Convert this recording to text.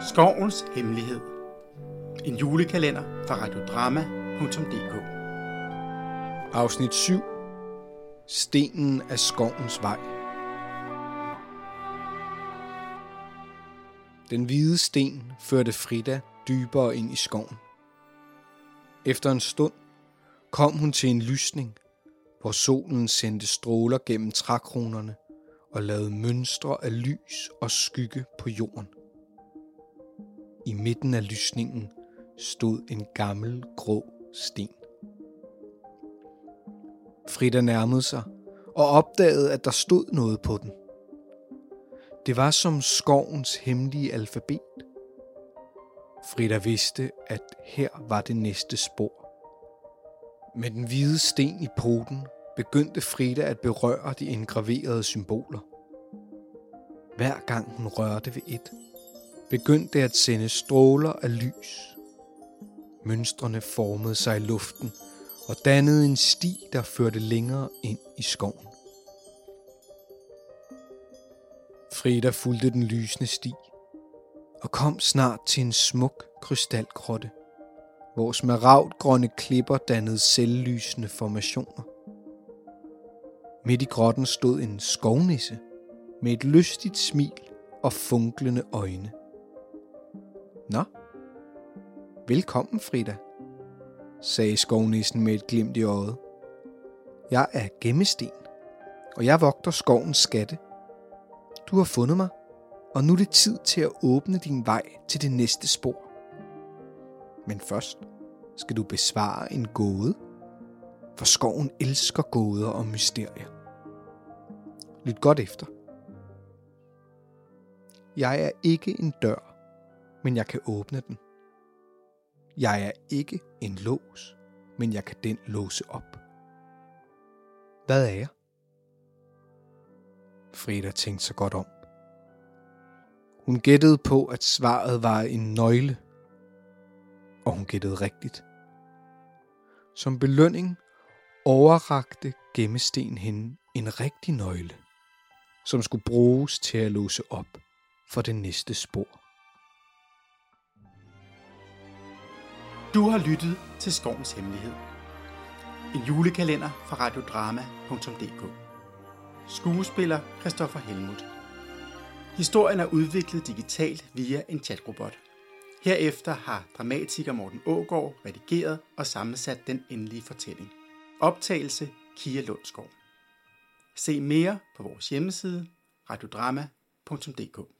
Skovens Hemmelighed. En julekalender fra radiodrama.dk Afsnit 7. Stenen af skovens vej. Den hvide sten førte Frida dybere ind i skoven. Efter en stund kom hun til en lysning, hvor solen sendte stråler gennem trækronerne og lavede mønstre af lys og skygge på jorden. I midten af lysningen stod en gammel grå sten. Frida nærmede sig og opdagede, at der stod noget på den. Det var som skovens hemmelige alfabet. Frida vidste, at her var det næste spor. Med den hvide sten i poten begyndte Frida at berøre de indgraverede symboler. Hver gang hun rørte ved et, begyndte at sende stråler af lys. Mønstrene formede sig i luften og dannede en sti, der førte længere ind i skoven. Frida fulgte den lysende sti og kom snart til en smuk krystalgrotte, hvor smaragdgrønne klipper dannede selvlysende formationer. Midt i grotten stod en skovnisse med et lystigt smil og funklende øjne. Nå, velkommen Frida, sagde skovnissen med et glimt i øjet. Jeg er gemmesten, og jeg vogter skovens skatte. Du har fundet mig, og nu er det tid til at åbne din vej til det næste spor. Men først skal du besvare en gåde, for skoven elsker gåder og mysterier. Lyt godt efter. Jeg er ikke en dør, men jeg kan åbne den. Jeg er ikke en lås, men jeg kan den låse op. Hvad er jeg? Frida tænkte sig godt om. Hun gættede på, at svaret var en nøgle. Og hun gættede rigtigt. Som belønning overrakte gemmesten hende en rigtig nøgle, som skulle bruges til at låse op for det næste spor. Du har lyttet til Skovens Hemmelighed. En julekalender fra radiodrama.dk Skuespiller Christoffer Helmut Historien er udviklet digitalt via en chatrobot. Herefter har dramatiker Morten Ågård redigeret og sammensat den endelige fortælling. Optagelse Kia Lundsgaard. Se mere på vores hjemmeside radiodrama.dk